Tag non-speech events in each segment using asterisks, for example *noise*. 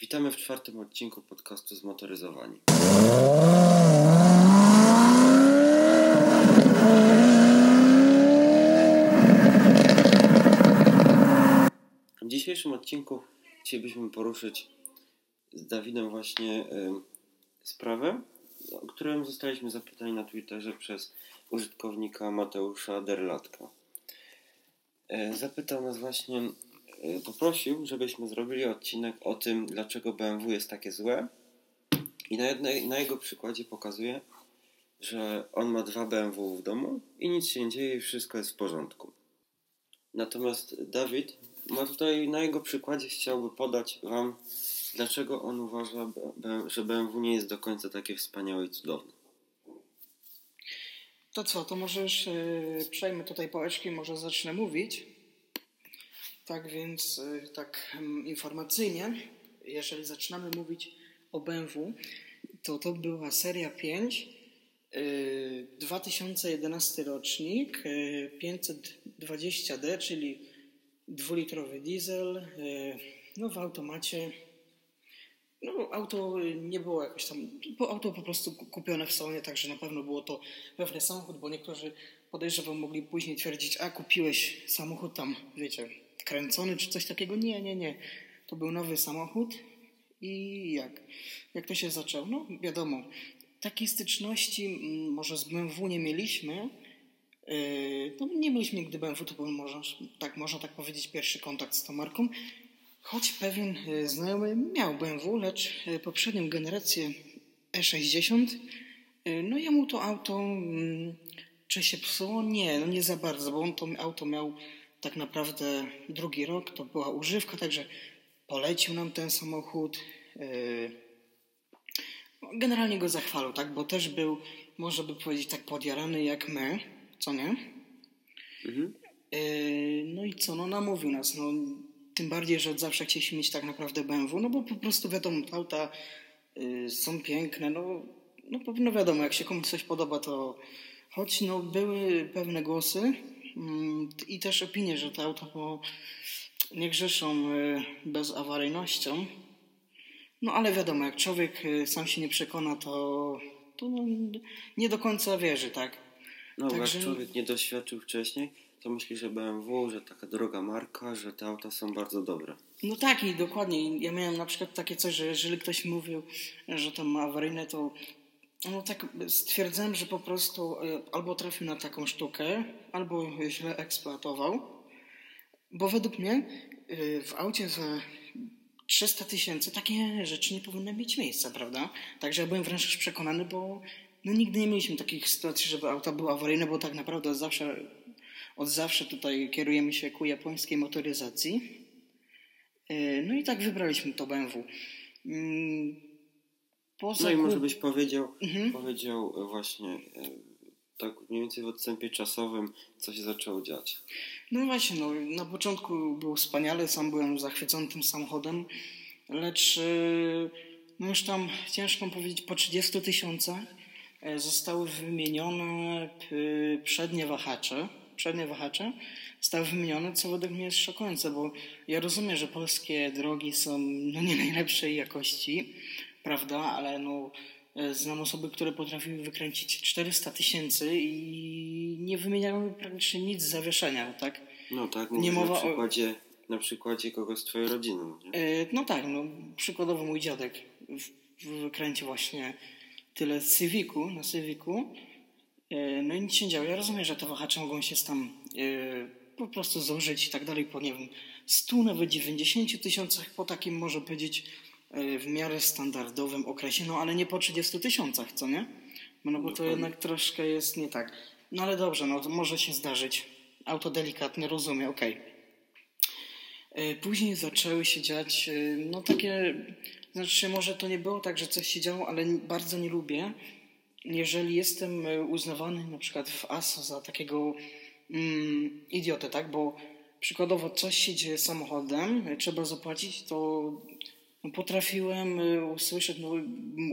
Witamy w czwartym odcinku podcastu Zmotoryzowani. W dzisiejszym odcinku chcielibyśmy poruszyć z Dawidem właśnie y, sprawę, o którą zostaliśmy zapytani na Twitterze przez użytkownika Mateusza Derlatka. Y, zapytał nas właśnie, poprosił, żebyśmy zrobili odcinek o tym, dlaczego BMW jest takie złe. I na, jednej, na jego przykładzie pokazuje, że on ma dwa BMW w domu i nic się nie dzieje i wszystko jest w porządku. Natomiast Dawid ma tutaj na jego przykładzie chciałby podać Wam, dlaczego on uważa, że BMW nie jest do końca takie wspaniałe i cudowne. To co, to możesz yy, przejmę tutaj pałeczki, może zacznę mówić. Tak więc, yy, tak informacyjnie, jeżeli zaczynamy mówić o BMW, to to była seria 5, yy, 2011 rocznik, yy, 520D, czyli dwulitrowy diesel, no w automacie. No, auto nie było jakoś tam, auto po prostu kupione w salonie, także na pewno było to pewny samochód, bo niektórzy podejrzewam mogli później twierdzić, a kupiłeś samochód tam, wiecie, kręcony czy coś takiego. Nie, nie, nie. To był nowy samochód i jak? Jak to się zaczęło? No wiadomo, takiej styczności mm, może z BMW nie mieliśmy. Yy, no, nie mieliśmy nigdy BMW, to był może, tak, można tak powiedzieć pierwszy kontakt z tą marką. Choć pewien e, znajomy miał BMW, lecz e, poprzednią generację E60, e, no jemu to auto, mm, czy się psuło? Nie, no nie za bardzo, bo on to auto miał tak naprawdę drugi rok, to była używka, także polecił nam ten samochód. Generalnie go zachwalał, tak, bo też był, można by powiedzieć, tak podjarany jak my, co nie? Mhm. No i co, no namówił nas, no tym bardziej, że od zawsze chcieliśmy mieć tak naprawdę BMW, no bo po prostu wiadomo, auta y, są piękne, no, no, no wiadomo, jak się komuś coś podoba, to choć no, były pewne głosy i też opinie, że te auta po, nie grzeszą y, bezawaryjnością, no ale wiadomo, jak człowiek y, sam się nie przekona, to, to no, nie do końca wierzy, tak? No, Także- jak człowiek nie doświadczył wcześniej, to myśli, że BMW, że taka droga marka, że te auta są bardzo dobre. No tak i dokładnie. Ja miałem na przykład takie coś, że jeżeli ktoś mówił, że tam ma awaryjne, to no tak stwierdzałem, że po prostu y, albo trafił na taką sztukę, albo źle eksploatował. Bo według mnie y, w aucie za 300 tysięcy takie rzeczy nie powinny mieć miejsca, prawda? Także ja byłem wręcz przekonany, bo no nigdy nie mieliśmy takich sytuacji, żeby auta były awaryjne, bo tak naprawdę zawsze, od zawsze tutaj kierujemy się ku japońskiej motoryzacji. Yy, No i tak wybraliśmy to BMW. Mm, Po No i może byś powiedział, Mhm. powiedział e, właśnie e, tak mniej więcej w odstępie czasowym, co się zaczęło dziać. No właśnie, no, na początku było wspaniale, sam byłem zachwycony tym samochodem, lecz yy, no już tam ciężko powiedzieć, po 30 tysiącach e, zostały wymienione przednie wahacze. Przednie wahacze zostały wymienione, co według mnie jest szokujące, bo ja rozumiem, że polskie drogi są no, nie najlepszej jakości, prawda, ale no, e, znam osoby, które potrafiły wykręcić 400 tysięcy i nie wymieniały praktycznie nic z zawieszenia, tak? No tak, Nie mowa na o- przykładzie, na przykładzie kogoś z twojej rodziny, no nie? E, No tak, no przykładowo mój dziadek wykręcił właśnie tyle z Civicu, na Civicu. E, No i nic się nie działo. Ja rozumiem, że te wahacze mogą się tam po prostu zużyć i tak dalej po, nie wiem, 100, nawet 90 tysiącach, po takim, może powiedzieć, w miarę standardowym okresie, no ale nie po 30 tysiącach, co nie? No, no bo to jednak troszkę jest nie tak. No ale dobrze, no to może się zdarzyć. Auto delikatne, rozumiem, okej. E, Później zaczęły się dziać, e, no takie, znaczy może to nie było tak, że coś się działo, ale bardzo nie lubię, jeżeli jestem e, uznawany na przykład w ASO za takiego mm, idiotę, tak, bo przykładowo coś się dzieje samochodem, e, trzeba zapłacić, to potrafiłem e, usłyszeć, no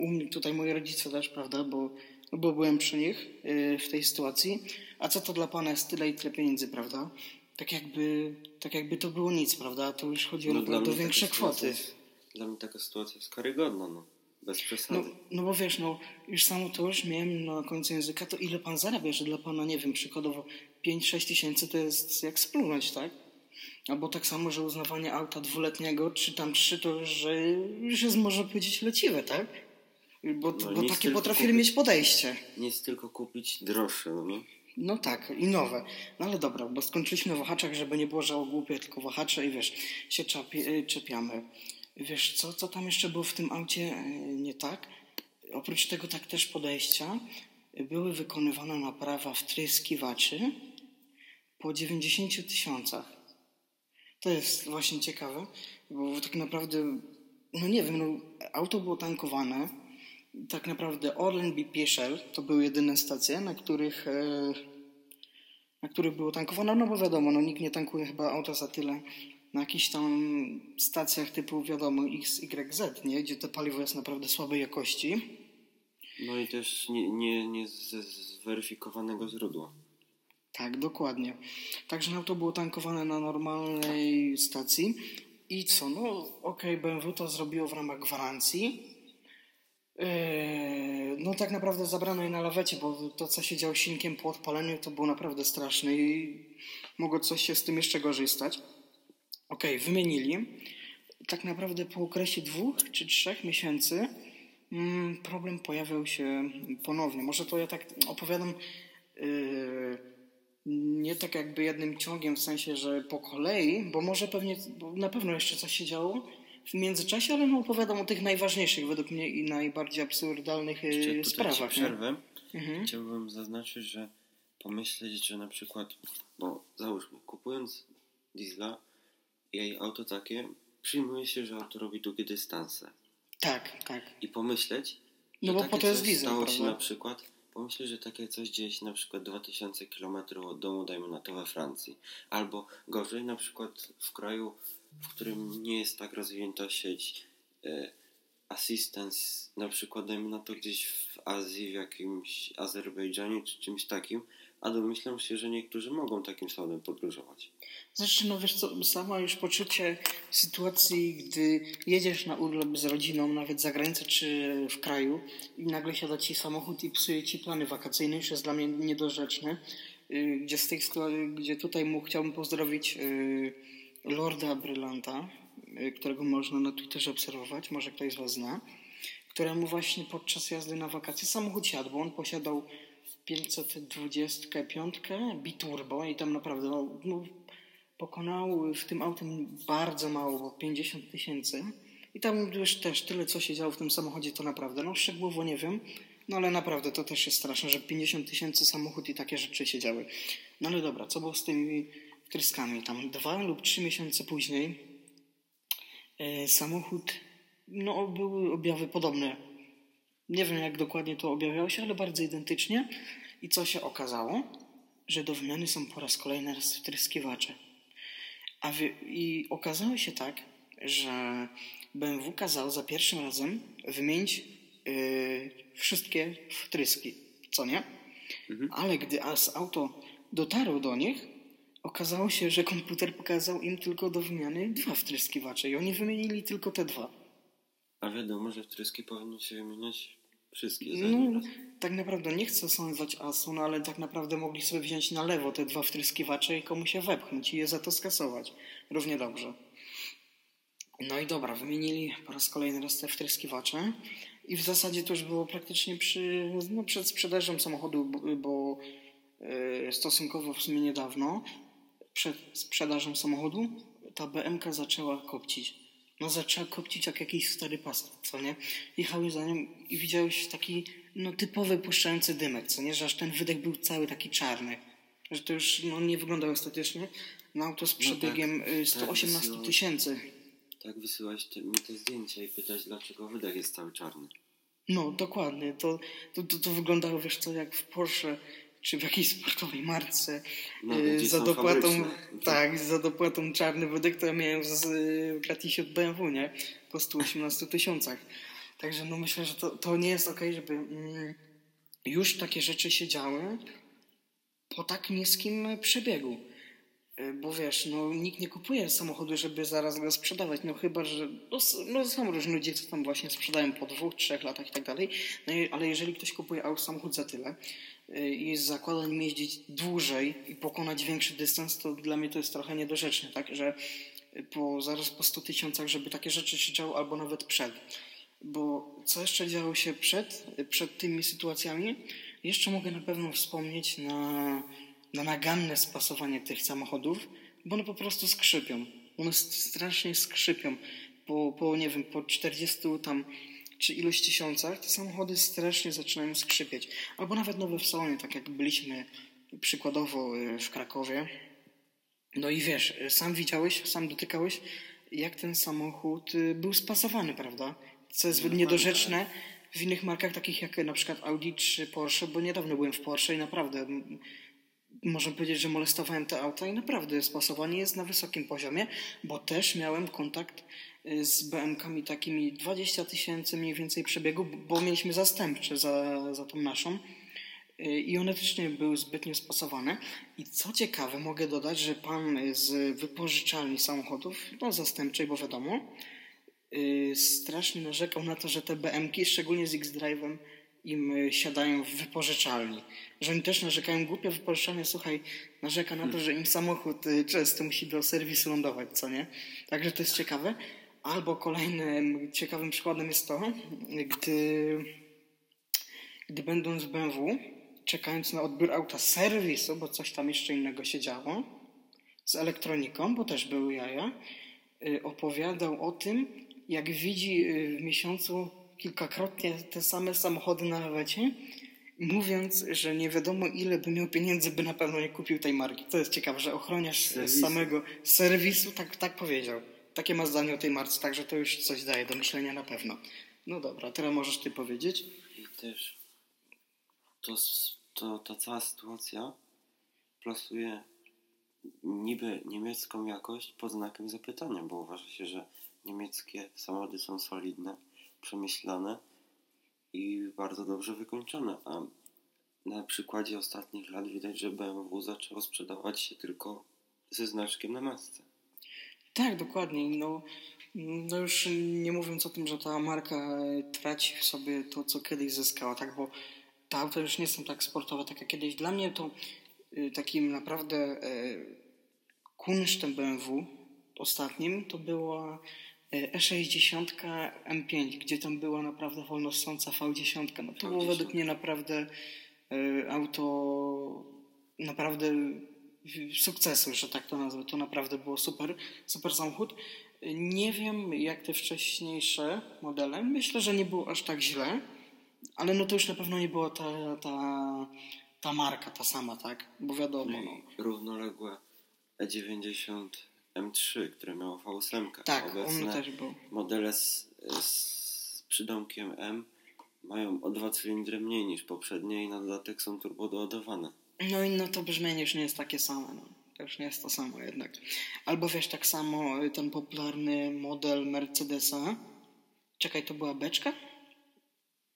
u mnie tutaj moi rodzice też, prawda, bo, no, bo byłem przy nich e, w tej sytuacji, a co to dla pana jest tyle i tyle pieniędzy, prawda? Tak jakby, tak jakby to było nic, prawda? To już chodzi o No, naprawdę mnie większe kwoty. jest dla mnie taka sytuacja jest karygodna, no. Bez No, przesady. no bo wiesz, no już samo to już miałem na końcu języka, to ile pan zarabia, że dla pana, nie wiem, przykładowo 5-6 tysięcy to jest jak splunąć, tak? Albo tak samo, że uznawanie auta dwuletniego, czy tam trzy, to już, że już jest, można powiedzieć, leciwe, tak? Bo, No, bo takie potrafili kupić. mieć podejście. Nie jest tylko kupić droższe, no nie? No tak, i nowe. No ale dobra, bo skończyliśmy na wahaczach, żeby nie było żało głupie, tylko wahacze i wiesz, się czapie, y, czepiamy. Wiesz, co, co tam jeszcze było w tym aucie y, nie tak? Oprócz tego tak też podejścia były wykonywane naprawa wtryskiwaczy po 90 tysiącach. To jest właśnie ciekawe, bo tak naprawdę, no nie wiem, no, auto było tankowane. Tak naprawdę Orlen BP Shell to były jedyne stacje, na których, e, na których było tankowane. No bo wiadomo, no, nikt nie tankuje chyba auta za tyle na jakichś tam stacjach typu, wiadomo, X, Y, Z, nie? gdzie to paliwo jest naprawdę słabej jakości. No i też nie, nie, nie ze zweryfikowanego źródła. Tak, dokładnie. Także auto było tankowane na normalnej stacji. I co? No, okej, BMW to zrobiło w ramach gwarancji. Eee, No, tak naprawdę zabrano je na lawecie, bo to, co się działo silnikiem po odpaleniu, to było naprawdę straszne i mogło coś się z tym jeszcze gorzej stać. Okej, wymienili. Tak naprawdę po okresie dwóch czy trzech miesięcy mm, problem pojawiał się ponownie. Może to ja tak opowiadam yy, nie tak jakby jednym ciągiem, w sensie, że po kolei, bo może pewnie, bo na pewno jeszcze coś się działo w międzyczasie, ale no opowiadam o tych najważniejszych według mnie i najbardziej absurdalnych yy, Jeszcze sprawach. przerwę. Mhm. Chciałbym zaznaczyć, że pomyśleć, że na przykład, bo załóżmy, kupując diesla i auto takie, przyjmuje się, że auto robi długie dystanse. Tak, tak. I pomyśleć, No że bo po to jest diesel, stało się prawda? na przykład, pomyśleć, że takie coś dzieje się na przykład 2000 km od domu, dajmy na to we Francji. Albo gorzej, na przykład w kraju, w którym nie jest tak rozwinięta sieć e, assistance, na przykład dajmy na to gdzieś w Azji, w jakimś Azerbejdżanie czy czymś takim, a domyślam się, że niektórzy mogą takim samochodem podróżować. Zresztą, no wiesz co, sama już poczucie sytuacji, gdy jedziesz na urlop z rodziną, nawet za granicę czy w kraju i nagle siada ci samochód i psuje ci plany wakacyjne, już jest dla mnie niedorzeczne. Yy, Gdzie, z gdzie tutaj mu chciałbym pozdrowić yy, Lorda Brylanta, yy, którego można na Twitterze obserwować, może ktoś z Was zna, któremu właśnie podczas jazdy na wakacje samochód siadł, bo on posiadał 525 biturbo i tam naprawdę no, no, pokonał w tym autem bardzo mało, bo 50 tysięcy. I tam już też tyle, co się działo w tym samochodzie, to naprawdę, no szczegółowo nie wiem, no ale naprawdę to też jest straszne, że 50 tysięcy samochód i takie rzeczy się działy. No ale dobra, co było z tymi tryskami? Tam dwa lub trzy miesiące później e, samochód, no były objawy podobne. Nie wiem jak dokładnie to objawiało się, ale bardzo identycznie. I co się okazało? Że do wymiany są po raz kolejny raz wtryskiwacze. A wy, I okazało się tak, że BMW kazał za pierwszym razem wymienić yy, wszystkie wtryski, co nie? Ale gdy as auto dotarło do nich, okazało się, że komputer pokazał im tylko do wymiany dwa wtryskiwacze i oni wymienili tylko te dwa. A wiadomo, że wtryski powinno się wymieniać wszystkie. No, zanim tak naprawdę nie chcę sądzać ASU, no ale tak naprawdę mogli sobie wziąć na lewo te dwa wtryskiwacze i komu się wepchnąć i je za to skasować. Równie dobrze. No i dobra, wymienili po raz kolejny raz te wtryskiwacze i w zasadzie to już było praktycznie przy, no, przed sprzedażą samochodu, bo, bo e, stosunkowo w sumie niedawno przed sprzedażą samochodu ta BMK zaczęła kopcić. No zaczęła kopcić jak jakiś stary Passat, co nie? Jechały za nią i widziałeś taki no typowy puszczający dymek, co nie? Że aż ten wydech był cały taki czarny. Że to już no, nie wyglądało estetycznie. Na auto z No tak, przebiegiem y, tak 118 tysięcy. Tak wysyłać te, mi te zdjęcia i pytać, dlaczego wydech jest cały czarny. No, dokładnie. To, to, to, to wyglądało, wiesz co, jak w Porsche czy w jakiejś sportowej marce No, y, za dopłatą, fabryczne. tak, za dopłatą czarny wydech, to ja miałem z y, gratisie od BMW, nie? Po 118 tysiącach. Także no myślę, że to, to nie jest okej, żeby mm, już takie rzeczy się działy po tak niskim przebiegu. Y, Bo wiesz, no nikt nie kupuje samochodu, żeby zaraz go sprzedawać, no chyba, że no, no są różni ludzie, co tam właśnie sprzedają po dwóch, trzech latach i tak dalej, no, ale jeżeli ktoś kupuje samochód za tyle i zakłada nim jeździć dłużej i pokonać większy dystans, to dla mnie to jest trochę niedorzeczne, tak, że po, zaraz po 100 tysiącach, żeby takie rzeczy się działy, albo nawet przed. Bo co jeszcze działo się przed, przed tymi sytuacjami? Jeszcze mogę na pewno wspomnieć na, na naganne spasowanie tych samochodów, bo one po prostu skrzypią. One strasznie skrzypią. Po, po nie wiem, po 40 tam czy iluś tysiącach te samochody strasznie zaczynają skrzypieć. Albo nawet nowe w salonie, tak jak byliśmy przykładowo y, w Krakowie. No i wiesz, sam widziałeś, sam dotykałeś, jak ten samochód y, był spasowany, prawda? Co jest Dokładnie, niedorzeczne w innych markach, takich jak na przykład Audi czy Porsche, bo niedawno byłem w Porsche i naprawdę można powiedzieć, że molestowałem te auta i naprawdę spasowanie jest na wysokim poziomie, bo też miałem kontakt y, z BM-kami takimi 20 tysięcy mniej więcej przebiegu, bo mieliśmy zastępcze za, za tą naszą. Y, I one też nie były zbytnio spasowane. I co ciekawe, mogę dodać, że pan z wypożyczalni samochodów, no zastępczej, bo wiadomo, y, strasznie narzekał na to, że te BM-ki, szczególnie z X-Drive'em, im y, siadają w wypożyczalni. Że oni też narzekają, głupia wypożyczalnia, słuchaj, narzeka na to, że im samochód często musi do serwisu lądować, co nie? Także to jest ciekawe. Albo kolejnym ciekawym przykładem jest to, gdy gdy będąc w BMW, czekając na odbiór auta z serwisu, bo coś tam jeszcze innego się działo, z elektroniką, bo też były jaja, y, opowiadał o tym, jak widzi y, w miesiącu kilkakrotnie te same samochody na lewecie, mówiąc, że nie wiadomo ile by miał pieniędzy, by na pewno nie kupił tej marki. To jest ciekawe, że ochroniarz z samego serwisu tak, tak powiedział. Takie ma zdanie o tej marce, także to już coś daje do myślenia na pewno. No dobra, teraz możesz ty powiedzieć. I też to, to, ta cała sytuacja plasuje niby niemiecką jakość pod znakiem zapytania, bo uważa się, że niemieckie samochody są solidne, przemyślane i bardzo dobrze wykończone, a na przykładzie ostatnich lat widać, że BMW zaczęło sprzedawać się tylko ze znaczkiem na masce. Tak, dokładnie. No, no już nie mówiąc o tym, że ta marka traci w sobie to, co kiedyś zyskała, tak, bo te auta już nie są tak sportowe, tak jak kiedyś. Dla mnie to y, takim naprawdę e, kunsztem BMW ostatnim to była e, E60 M5, gdzie tam była naprawdę wolnossąca V10. No to było V10. według mnie naprawdę auto naprawdę sukcesu, że tak to nazwę. To naprawdę było super, super samochód. Nie wiem jak te wcześniejsze modele. Myślę, że nie było aż tak źle, ale no to już na pewno nie była ta, ta, ta marka, ta sama, tak? Bo wiadomo, no. I równoległe E90 M3, które miało V8. Tak, Obecne on też był. modele z, z przydomkiem M mają o dwa cylindry mniej niż poprzednie i na dodatek są turbodoładowane. No i no to brzmienie już nie jest takie same, no. To już nie jest to samo jednak. Albo wiesz, tak samo y, ten popularny model Mercedesa. Czekaj, to była beczka?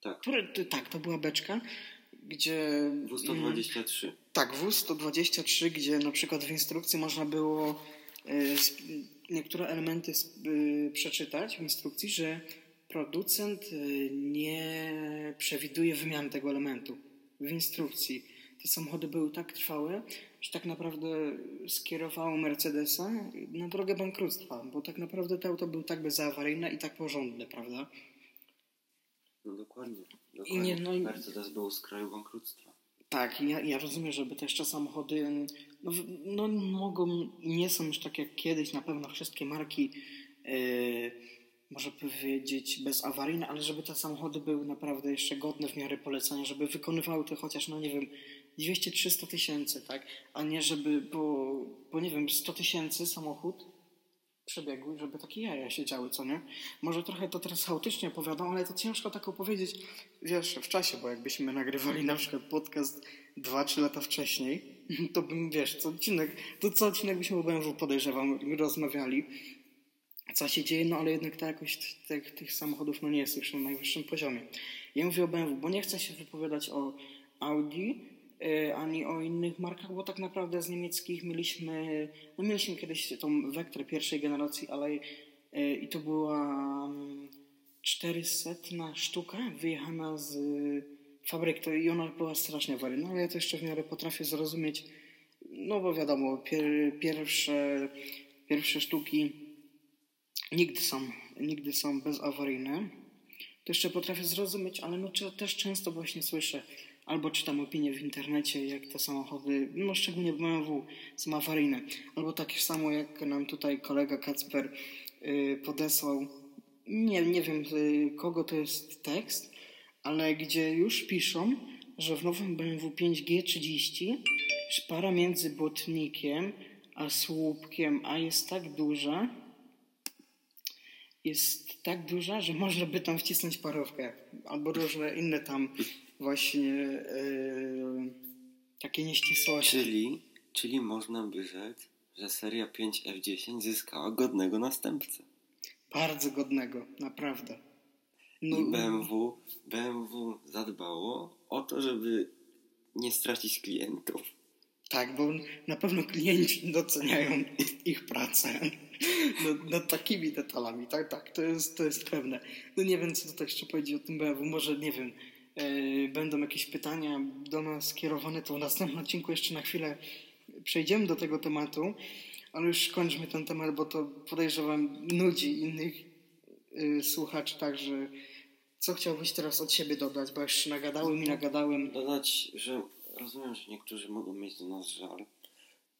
Tak, Który, tak, to była beczka, gdzie... W123. Tak, W123, gdzie na przykład w instrukcji można było y, niektóre elementy y, przeczytać w instrukcji, że producent nie przewiduje wymiany tego elementu w instrukcji. Te samochody były tak trwałe, że tak naprawdę skierowało Mercedesa na drogę bankructwa, bo tak naprawdę te auto były tak bezawaryjne i tak porządne, prawda? No dokładnie. I dokładnie. nie, no i- Mercedes był z kraju bankructwa. Tak, ja, ja rozumiem, żeby te jeszcze samochody no, no, mogą, nie są już tak jak kiedyś, na pewno wszystkie marki, yy, może powiedzieć, bezawaryjne, ale żeby te samochody były naprawdę jeszcze godne w miarę polecenia, żeby wykonywały to chociaż, no nie wiem, 200-300 tysięcy, tak? A nie żeby, bo, bo nie wiem, 100 tysięcy samochód przebiegły, żeby takie jaja się działy, co nie? Może trochę to teraz chaotycznie opowiadam, ale to ciężko tak opowiedzieć, wiesz, w czasie, bo jakbyśmy nagrywali na przykład podcast 2-3 lata wcześniej, *laughs* to bym, wiesz, co odcinek, to co odcinek byśmy o BMW podejrzewam, rozmawiali, co się dzieje, no ale jednak ta jakość tych, tych samochodów no nie jest już na najwyższym poziomie. Ja mówię o BMW, bo nie chcę się wypowiadać o Audi, ani o innych markach, bo tak naprawdę z niemieckich mieliśmy, no mieliśmy kiedyś tą Vectre pierwszej generacji, ale e, i to była mm, 400 sztuka wyjechana z fabryk to i ona była strasznie awaryjna, ale ja to jeszcze w miarę potrafię zrozumieć, no bo wiadomo, pier, pierwsze, pierwsze sztuki nigdy są, nigdy są bezawaryjne. To jeszcze potrafię zrozumieć, ale no też często właśnie słyszę albo czytam opinie w internecie, jak te samochody, no szczególnie BMW, są awaryjne. Albo takie samo jak nam tutaj kolega Kacper yy, podesłał, nie, nie wiem yy, kogo to jest tekst, ale gdzie już piszą, że w nowym BMW 5G30 szpara między botnikiem a słupkiem A jest tak duża, jest tak duża, że można by tam wcisnąć parówkę albo różne inne tam właśnie yy, takie nieścisłości. Czyli, czyli można by rzec, że seria 5F10 zyskała godnego następcę. Bardzo godnego, naprawdę. No, I BMW, BMW zadbało o to, żeby nie stracić klientów. Tak, bo na pewno klienci doceniają ich pracę no, nad takimi detalami. Tak, tak, to jest, to jest pewne. No nie wiem, co tutaj jeszcze powiedzieć o tym BMW. Może, nie wiem, będą jakieś pytania do nas skierowane, to w następnym odcinku jeszcze na chwilę przejdziemy do tego tematu, ale już kończmy ten temat, bo to podejrzewam nudzi innych yy, słuchaczy, także co chciałbyś teraz od siebie dodać, bo już nagadałem i nagadałem. Dodać, że rozumiem, że niektórzy mogą mieć do nas żal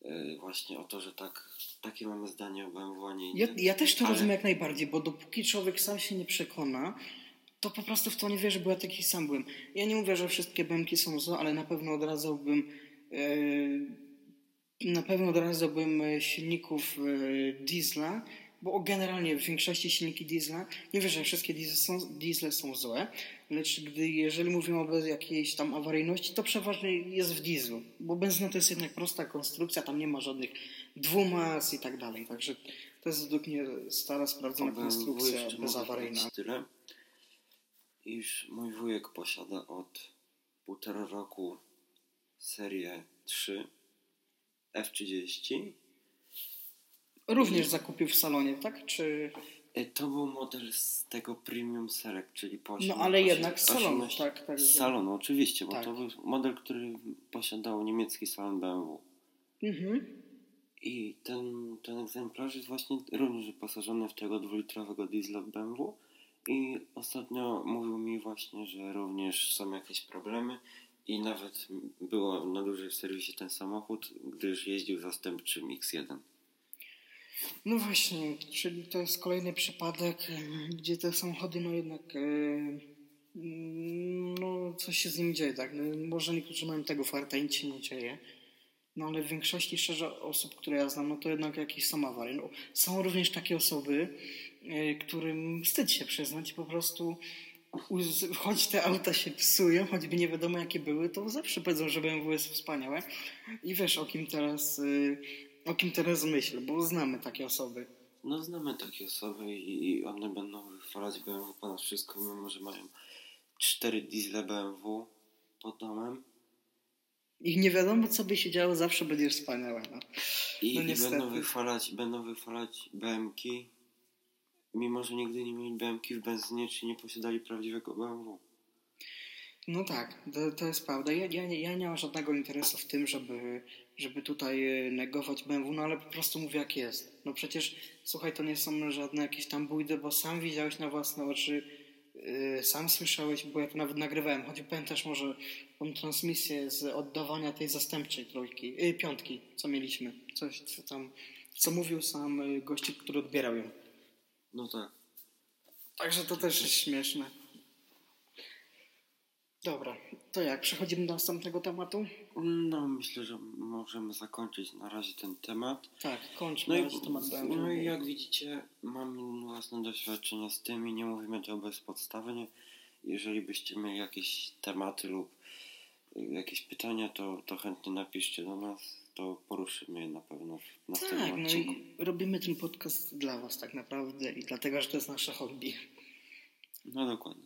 yy, właśnie o to, że tak, takie mamy zdanie o BMW, a nie inne. Ja, ja też to ale... rozumiem jak najbardziej, bo dopóki człowiek sam się nie przekona, to po prostu w to nie wierzę, bo ja taki sam byłem. Ja nie mówię, że wszystkie bęki są złe, ale na pewno odradzałbym yy, na pewno odradzałbym silników yy, diesla, bo generalnie w większości silniki diesla, nie wiem, że wszystkie diesle są, diesle są złe, lecz gdy, jeżeli mówimy o jakiejś tam awaryjności, to przeważnie jest w dieslu, bo benzyna to jest jednak prosta konstrukcja, tam nie ma żadnych dwumas i tak dalej, także to jest według mnie stara, sprawdzona konstrukcja bezawaryjna. Tyle, iż mój wujek posiada od półtora roku serię 3 F30 Również zakupił w salonie, tak? Czy... E, to był model z tego Premium Select, czyli po No ale jednak z salonu, tak? tak z salonu, oczywiście, bo tak. to był model, który posiadał niemiecki salon BMW. Mhm. I ten, ten egzemplarz jest właśnie również wyposażony w tego dwulitrowego diesla BMW. I ostatnio mówił mi właśnie, że również są jakieś problemy i nawet było na dużej serwisie ten samochód, gdyż jeździł zastępczym X1. No właśnie, czyli to jest kolejny przypadek, gdzie te samochody no jednak no coś się z nimi dzieje, tak? No, może niektórzy mają tego farta nic się nie dzieje. No ale w większości szczerze osób, które ja znam, no to jednak jakieś są. No, są również takie osoby, którym wstyd się przyznać, po prostu choć te auta się psują, choćby nie wiadomo jakie były, to zawsze powiedzą, że BMW jest wspaniałe. I wiesz o kim teraz o kim teraz myślę, bo znamy takie osoby. No znamy takie osoby i one będą wychwalać BMW ponad wszystko, mimo że mają cztery diesle BMW pod domem. I nie wiadomo, co by się działo, zawsze będzie wspaniałe. No. I, no i będą wychwalać, będą wychwalać BMki, mimo że nigdy nie mieli BMki w benzynie, czy nie posiadali prawdziwego BMW. No tak, to, to jest prawda. Ja, ja, ja nie mam żadnego interesu w tym, żeby, żeby tutaj e, negować BMW, no ale po prostu mówię jak jest. No przecież, słuchaj, to nie są żadne jakieś tam bójdy, bo sam widziałeś na własne oczy, yy, sam słyszałeś, bo ja to nawet nagrywałem, choć pamiętasz może tą transmisję z oddawania tej zastępczej trójki, yy, piątki, co mieliśmy. Coś co tam, co mówił sam gościk, który odbierał ją. No tak. Także to też jest śmieszne. Dobra, to jak? Przechodzimy do następnego tematu? No, myślę, że możemy zakończyć na razie ten temat. Tak, kończmy no i, temat. No i jak widzicie, mam własne doświadczenia z tym i nie mówimy to bezpodstawnie. Jeżeli byście mieli jakieś tematy lub jakieś pytania, to, to chętnie napiszcie do nas, to poruszymy na pewno w następnym tak, odcinku. No i robimy ten podcast dla Was tak naprawdę i dlatego, że to jest nasze hobby. No dokładnie.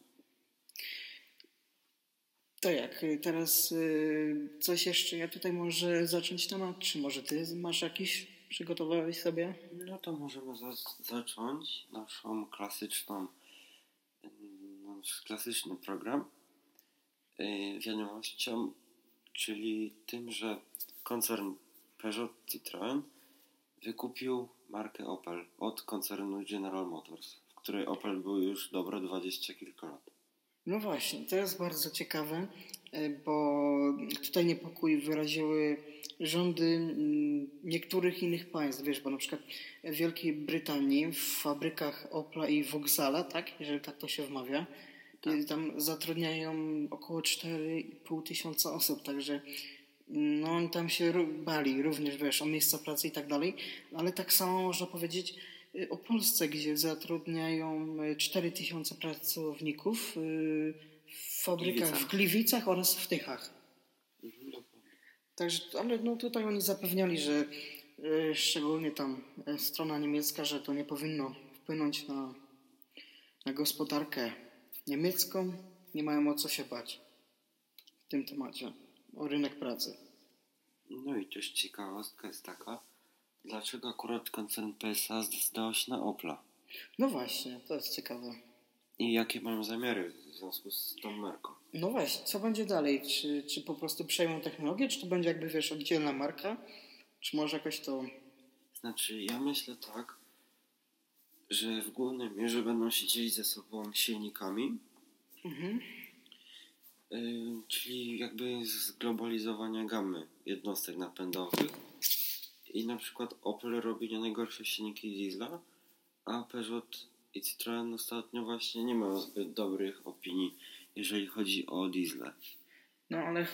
To jak, y, teraz y, coś jeszcze, ja tutaj może zacząć temat, czy może ty masz jakiś, przygotowałeś sobie? No to możemy za- zacząć naszą klasyczną, nasz klasyczny program yy, wiadomością, czyli tym, że koncern Peugeot Citroën wykupił markę Opel od koncernu General Motors, w której Opel był już dobre 20 kilka lat. No właśnie, to jest bardzo ciekawe, y, bo tutaj niepokój wyraziły rządy niektórych innych państw, wiesz, bo na przykład w Wielkiej Brytanii w fabrykach Opla i Vauxhalla, tak, jeżeli tak to się wmawia, Tak. tam zatrudniają około 4,5 tysiąca osób, także no oni tam się bali również, wiesz, o miejsca pracy i tak dalej, ale tak samo można powiedzieć y, o Polsce, gdzie zatrudniają y, 4 tysiące pracowników y, w fabrykach Gliwicach. w Gliwicach oraz w Tychach. Mhm. Także, ale no tutaj oni zapewniali, że y, szczególnie tam y, strona niemiecka, że to nie powinno wpłynąć na, na gospodarkę niemiecką. Nie mają o co się bać w tym temacie, o rynek pracy. No i też ciekawostka jest taka, dlaczego akurat koncern PSA zdecydował się na Opla No właśnie, to jest ciekawe. i jakie mają zamiary w związku z tą marką. No właśnie, co będzie dalej? Czy, czy po prostu przejmą technologię, czy to będzie jakby, wiesz, oddzielna marka? Czy może jakoś to... Znaczy, ja myślę tak, że w głównej mierze będą się dzielić ze sobą silnikami, Mhm. Czyli jakby zglobalizowania gamy jednostek napędowych. I na przykład Opel robi nie najgorsze silniki diesla, a Peugeot i Citroën ostatnio właśnie nie mają zbyt dobrych opinii, jeżeli chodzi o diesle. No ale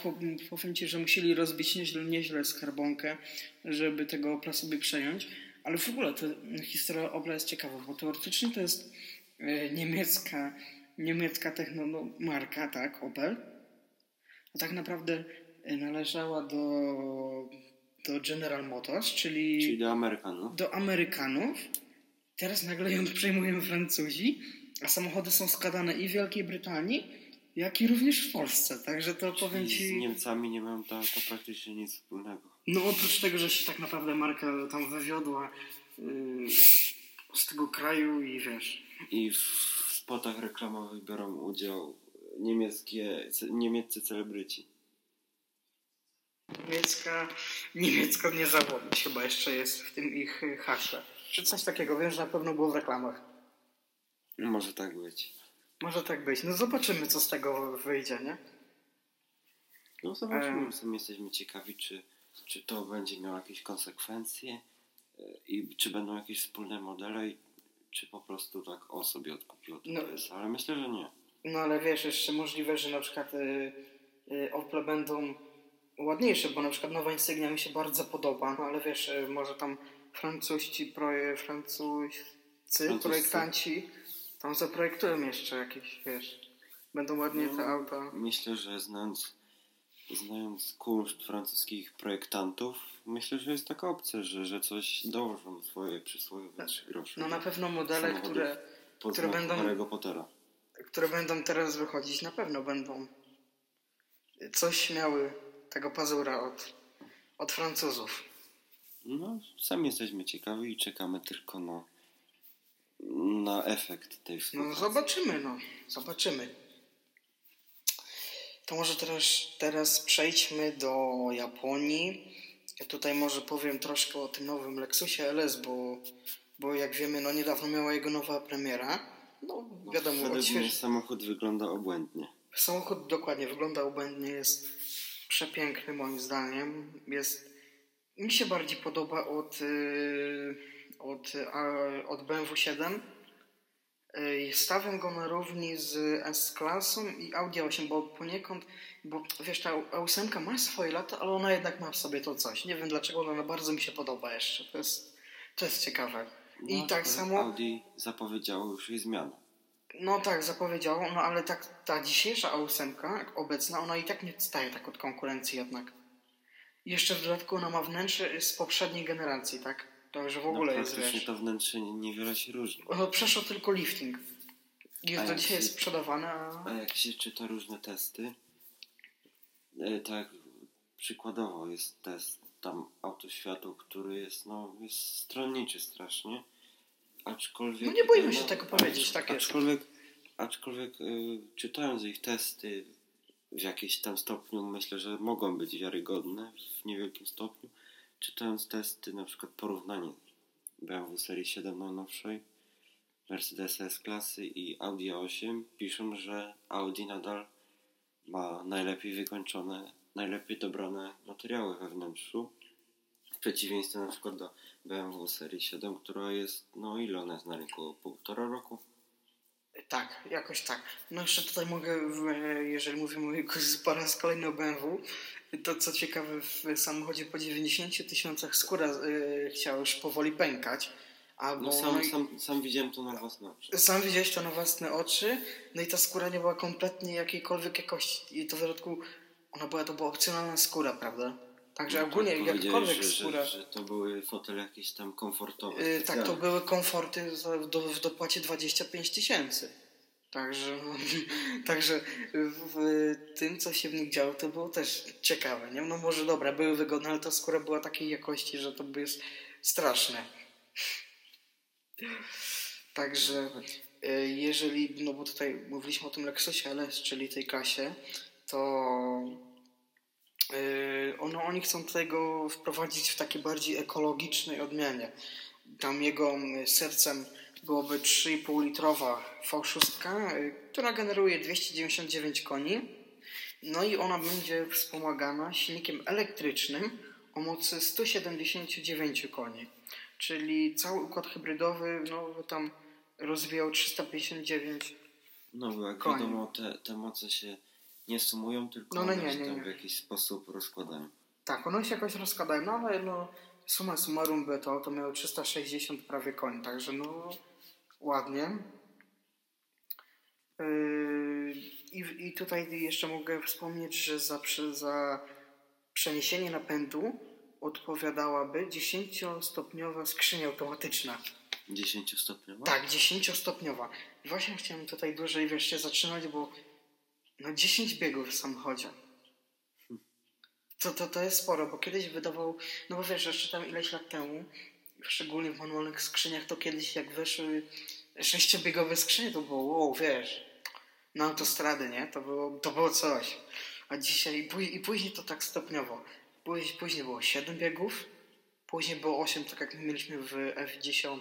powiem Ci, że musieli rozbić nieźle, nieźle skarbonkę, żeby tego Opla sobie przejąć. Ale w ogóle to historia Opla jest ciekawa, bo teoretycznie to jest e, niemiecka, niemiecka techno, no, marka, tak, Opel. A tak naprawdę e, należała do, do General Motors, czyli, Czyli do Amerykanów. do Amerykanów. Teraz nagle ją przejmują Francuzi, a samochody są składane i w Wielkiej Brytanii, jak i również w Polsce. Także to powiem Czyli z Ci... Niemcami nie mają to, to praktycznie nic wspólnego. No oprócz tego, że się tak naprawdę marka tam wywiodła yy, z tego kraju i wiesz. I w spotach reklamowych biorą udział niemieckie, niemieccy celebryci. Niemiecka, niemiecko nie zawodnić chyba jeszcze jest w tym ich haśle. Czy coś takiego, wiem, że na pewno było w reklamach. Może tak być. Może tak być. No zobaczymy, co z tego wyjdzie, nie? No zobaczymy, Em. sami jesteśmy ciekawi, czy, czy to będzie miało jakieś konsekwencje e, i czy będą jakieś wspólne modele, i czy po prostu tak o sobie odkupiło to No. PS, ale myślę, że nie. No ale wiesz, jeszcze możliwe, że na przykład y, y, Opel będą ładniejsze, bo na przykład nowa Insignia mi się bardzo podoba, no ale wiesz, y, może tam francuscy, proje, francuscy Francuscy. projektanci tam zaprojektują jeszcze jakieś, wiesz, będą ładnie te No. auta. Myślę, że znając, znając kunszt francuskich projektantów, myślę, że jest taka opcja, że, że coś dołożą swoje przysłowiowe trzy grosze. No na pewno modele, które, które będą- Harry'ego Pottera. które będą teraz wychodzić, na pewno będą coś miały tego pazura od, od Francuzów. No, sami jesteśmy ciekawi i czekamy tylko na, na efekt tej No współpracy. zobaczymy, no. Zobaczymy. To może teraz, teraz przejdźmy do Japonii. Ja tutaj może powiem troszkę o tym nowym Lexusie LS, bo, bo jak wiemy, no niedawno miała jego nowa premiera. No wiadomo, Według mnie odśwież... samochód wygląda obłędnie. samochód dokładnie wygląda obłędnie, jest przepiękny moim zdaniem. Jest, mi się bardziej podoba od, yy, od, a, od BMW 7. Yy, Stawiam go na równi z S-klasą i Audi 8, bo poniekąd, bo wiesz, ta A8 ma swoje lata, ale ona jednak ma w sobie to coś. Nie wiem dlaczego, ale ona bardzo mi się podoba jeszcze. To jest, to jest ciekawe. I No, tak to samo... Audi zapowiedziało już jej zmianę. No tak, zapowiedziało, no ale tak ta dzisiejsza A8, jak obecna, ona i tak nie odstaje tak od konkurencji jednak. I Jeszcze w dodatku ona ma wnętrze z poprzedniej generacji, tak? To już w ogóle no, jest, wiesz. to wnętrze niewiele się różni. No przeszło tylko lifting. A Jest do jak dzisiaj się- sprzedawane, a... A jak się czyta różne testy, e, tak przykładowo jest test tam autoświatu, który jest, no, jest stronniczy strasznie. Aczkolwiek. No nie boimy się no, tego powiedzieć, tak jest. Aczkolwiek, aczkolwiek y, czytając ich testy w jakimś tam stopniu, myślę, że mogą być wiarygodne w niewielkim stopniu. Czytając testy, na przykład porównanie BMW serii 7 najnowszej, Mercedes S-klasy i Audi A8, piszą, że Audi nadal ma najlepiej wykończone, najlepiej dobrane materiały we wnętrzu. W przeciwieństwie na przykład do BMW serii 7, która jest, no ile ona jest na rynku? Półtora roku? Tak, jakoś tak. No jeszcze tutaj mogę, jeżeli mówimy po raz kolejny o BMW, to co ciekawe w samochodzie po 90 tysiącach skóra y, chciała już powoli pękać. Albo No sam, sam, sam widziałem to na własne oczy. Sam widziałeś to na własne oczy, no i ta skóra nie była kompletnie jakiejkolwiek jakości. I to w środku, ona była, to była opcjonalna skóra, prawda? Także No, ogólnie tak jakakolwiek że, skóra. Że, że to były fotele jakieś tam komfortowe. y, tak, to były komforty za, do, w dopłacie 25 tysięcy. Także, *laughs* także w, w tym, co się w nich działo, to było też ciekawe. Nie? No może dobra, były wygodne, ale ta skóra była takiej jakości, że to jest straszne. Także e, jeżeli, no bo tutaj mówiliśmy o tym Lexusie LS, czyli tej klasie, to ono, oni chcą tutaj go wprowadzić w takiej bardziej ekologicznej odmianie. Tam jego mm, sercem byłoby 3,5 litrowa V6, e, która generuje 299 koni. No i ona będzie wspomagana silnikiem elektrycznym o mocy 179 koni. Czyli cały układ hybrydowy no, tam rozwijał 359. No bo jak Koni. wiadomo, te, te moce się nie sumują, tylko No, no one nie, się nie, tam nie. w jakiś sposób rozkładają. Tak, one się jakoś rozkładają, no ale no, summa summarum by to, to miało 360 prawie koni, także no ładnie. Yy, I, I tutaj jeszcze mogę wspomnieć, że za, za przeniesienie napędu odpowiadałaby 10-stopniowa skrzynia automatyczna. 10 stopniowa? Tak, 10-stopniowa. I właśnie chciałem tutaj dłużej wiesz, się zatrzymać, bo no 10 biegów w samochodzie. To, to, to jest sporo, bo kiedyś wydawał, no bo wiesz, jeszcze tam ileś lat temu, szczególnie w manualnych skrzyniach, to kiedyś jak weszły sześciobiegowe skrzynie, to było wow, wiesz, na autostrady, nie? To było, to było coś. A dzisiaj, i później to tak stopniowo. Później, później było 7 biegów, później było 8, tak jak mieliśmy w F10.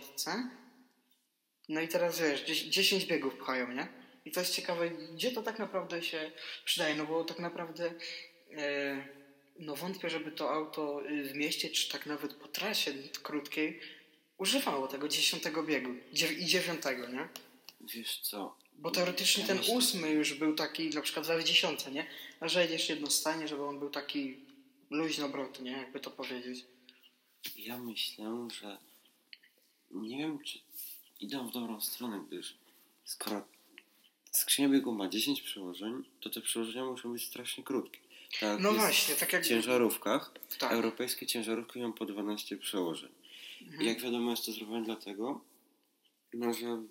No i teraz wiesz, 10 10 biegów pchają, nie? I to jest ciekawe, gdzie to tak naprawdę się przydaje, no bo tak naprawdę e, no wątpię, żeby to auto y, w mieście, czy tak nawet po trasie krótkiej używało tego 10 biegu i 9, nie? Wiesz co? Bo teoretycznie Ja ten myślę- ósmy już był taki na przykład w 10, nie? A że jedziesz jednostajnie, żeby on był taki luźno obroty, nie? Jakby to powiedzieć. Ja myślę, że nie wiem, czy idą w dobrą stronę, gdyż skoro skrzynia biegu ma 10 przełożeń, to te przełożenia muszą być strasznie krótkie. Tak No właśnie, tak jak... W ciężarówkach Tak. europejskie ciężarówki mają po 12 przełożeń. Mhm. I jak wiadomo jest to zrobione dlatego, no, że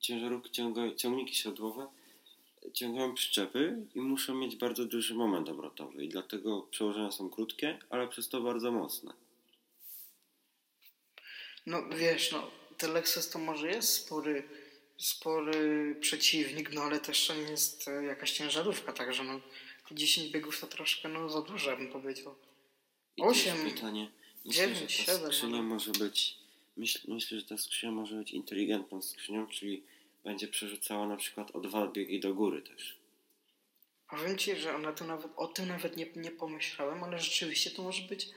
ciężarówki, ciąga, ciągniki siodłowe ciągają przyczepy i muszą mieć bardzo duży moment obrotowy i dlatego przełożenia są krótkie, ale przez to bardzo mocne. No wiesz, no ten Lexus to może jest spory, spory przeciwnik, no ale też to nie jest e, jakaś ciężarówka, także no te 10 biegów to troszkę no za dużo, bym powiedział. I Osiem, też pytanie, myślę, dziewięć, że ta siedem, skrzynia no. może być, myśl, myślę, że ta skrzynia może być inteligentną skrzynią, czyli będzie przerzucała na przykład o dwa biegi do góry też. Powiem Ci, że ona to nawet, o tym nawet nie, nie pomyślałem, ale rzeczywiście to może być,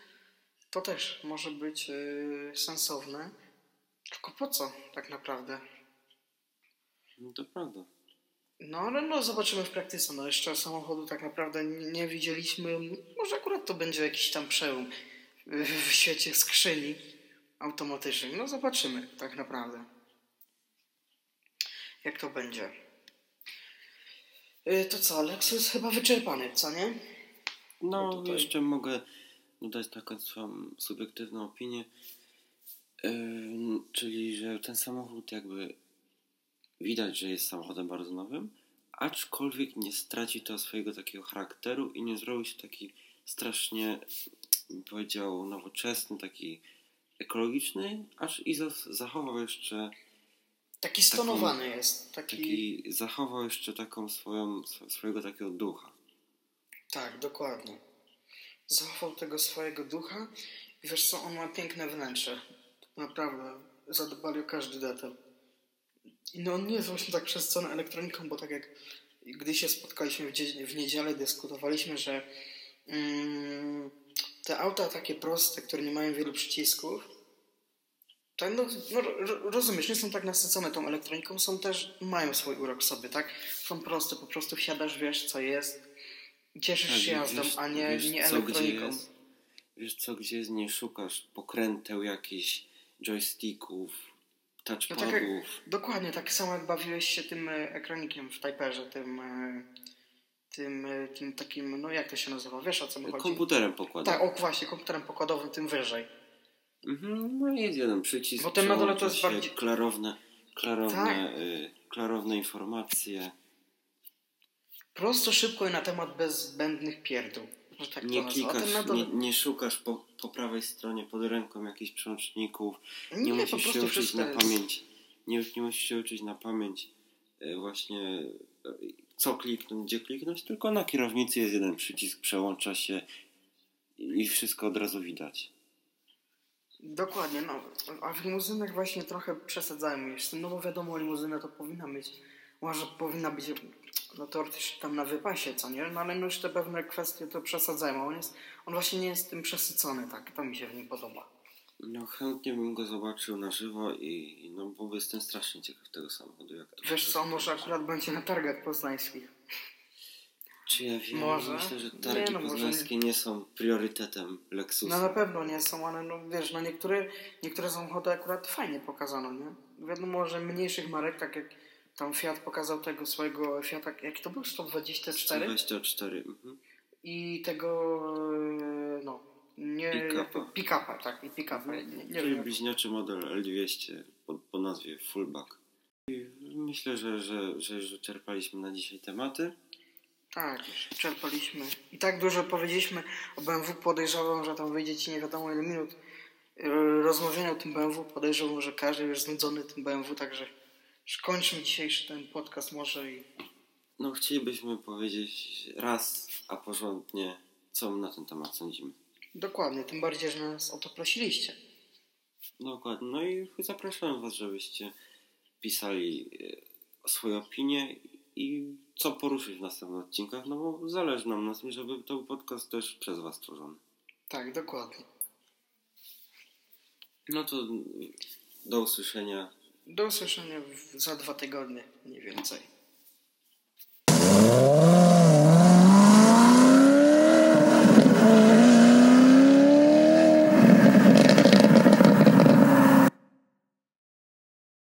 to też może być yy, sensowne. Tylko po co tak naprawdę? No to prawda. No ale no zobaczymy w praktyce. No jeszcze samochodu tak naprawdę nie, widzieliśmy. Może akurat to będzie jakiś tam przełom w, świecie skrzyni automatycznych. No zobaczymy tak naprawdę. Jak to będzie. Yy, To co, Lexus chyba wyczerpany, co nie? No, No tutaj- jeszcze mogę dodać taką swoją subiektywną opinię, yy, czyli że ten samochód jakby widać, że jest samochodem bardzo nowym, aczkolwiek nie straci to swojego takiego charakteru i nie zrobi się taki strasznie, bym powiedział, nowoczesny, taki ekologiczny, aż i zachował jeszcze Taki stonowany taką, jest. Taki... taki... zachował jeszcze taką swoją, swojego takiego ducha. Tak, dokładnie. Zachował tego swojego ducha i wiesz co, on ma piękne wnętrze. Naprawdę, zadbali o każdy detal. No on nie jest właśnie tak przesycony elektroniką, bo tak jak gdy się spotkaliśmy w, niedzielę, dyskutowaliśmy, że mm, te auta takie proste, które nie mają wielu przycisków, tak, no, no, rozumiesz, nie są tak nasycone tą elektroniką, są też, mają swój urok sobie, tak? Są proste, po prostu wsiadasz, wiesz co jest, cieszysz tak, się jazdą, a nie, wiesz, nie elektroniką. wiesz co, gdzie jest, nie szukasz pokręteł jakichś joysticków, touchpadów. No tak jak, dokładnie, tak samo jak bawiłeś się tym e, ekranikiem w Typerze, tym, e, tym, e, tym takim, no jak to się nazywa, wiesz o co mi chodzi? Komputerem pokładowym. Tak, o właśnie, komputerem pokładowym, tym wyżej. Mhm, no jest jeden przycisk. Bo ten na dole to jest bardziej... Klarowne, klarowne, tak. y, klarowne informacje. Prosto, szybko i na temat bez zbędnych pierdół. Tak nie klikasz, nie, nie, szukasz po, po prawej stronie pod ręką jakichś przełączników. Nie, nie musisz się uczyć na jest... pamięć. Nie, nie musisz się uczyć na pamięć y, właśnie y, co kliknąć, gdzie kliknąć, tylko na kierownicy jest jeden przycisk, przełącza się i wszystko od razu widać. Dokładnie, no. A w limuzynach właśnie trochę przesadzałem już. No bo wiadomo, limuzyna to powinna być, może powinna być no teoretycznie tam na wypasie, co nie? No ale no już te pewne kwestie to przesadzają. On, jest, on właśnie nie jest tym przesycony, tak? To mi się w nim podoba. No chętnie bym go zobaczył na żywo i no bo jestem strasznie ciekaw tego samochodu. Jak to Wiesz co, może akurat będzie na targach poznańskich. Czy ja wiem? Może. Myślę, że targi nie, no, poznańskie nie... nie... są priorytetem Lexusa. No na pewno nie są, ale no wiesz, no niektóre, niektóre samochody akurat fajnie pokazano, nie? Wiadomo, że mniejszych marek, tak jak tam Fiat pokazał tego swojego Fiata, jaki to był? 124? 124, mhm. I tego, e, no, nie... Pick-upa. Pick-upa, tak, i pick-upa. Nie, nie Czyli wiem. bliźniaczy model L200 po, po nazwie Fullback. I myślę, że, że, że już wyczerpaliśmy na dzisiaj tematy. Tak, już czerpaliśmy. I tak dużo powiedzieliśmy o BMW. Podejrzewam, że tam wyjdzie ci nie wiadomo ile minut yy, rozmawiania o tym BMW. Podejrzewam, że każdy już znudzony tym BMW, także skończmy dzisiejszy ten podcast może i... No chcielibyśmy powiedzieć raz, a porządnie, co my na ten temat sądzimy. Dokładnie, tym bardziej, że nas o to prosiliście. Dokładnie, no i zapraszam Was, żebyście pisali e, swoje opinie i co poruszyć w następnych odcinkach, no bo zależy nam na tym, żeby to był podcast też przez Was stworzony. Tak, dokładnie. No to do usłyszenia. Do usłyszenia za dwa tygodnie, mniej więcej.